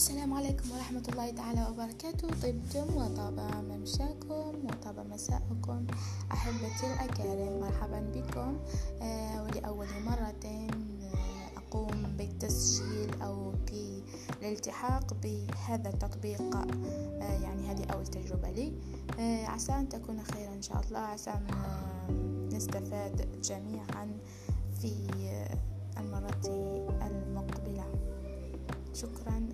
السلام عليكم ورحمة الله تعالى وبركاته. طبتم وطاب ممشاكم وطاب مساءكم أحبتي الأكارم. مرحبا بكم. آه ولأول مرة آه، أقوم بالتسجيل أو بالالتحاق بهذا التطبيق. آه يعني هذه أول تجربة لي. آه عسى أن تكون خيرا إن شاء الله. عسى أن آه، نستفاد جميعا في آه، المرة المقبلة. شكرا.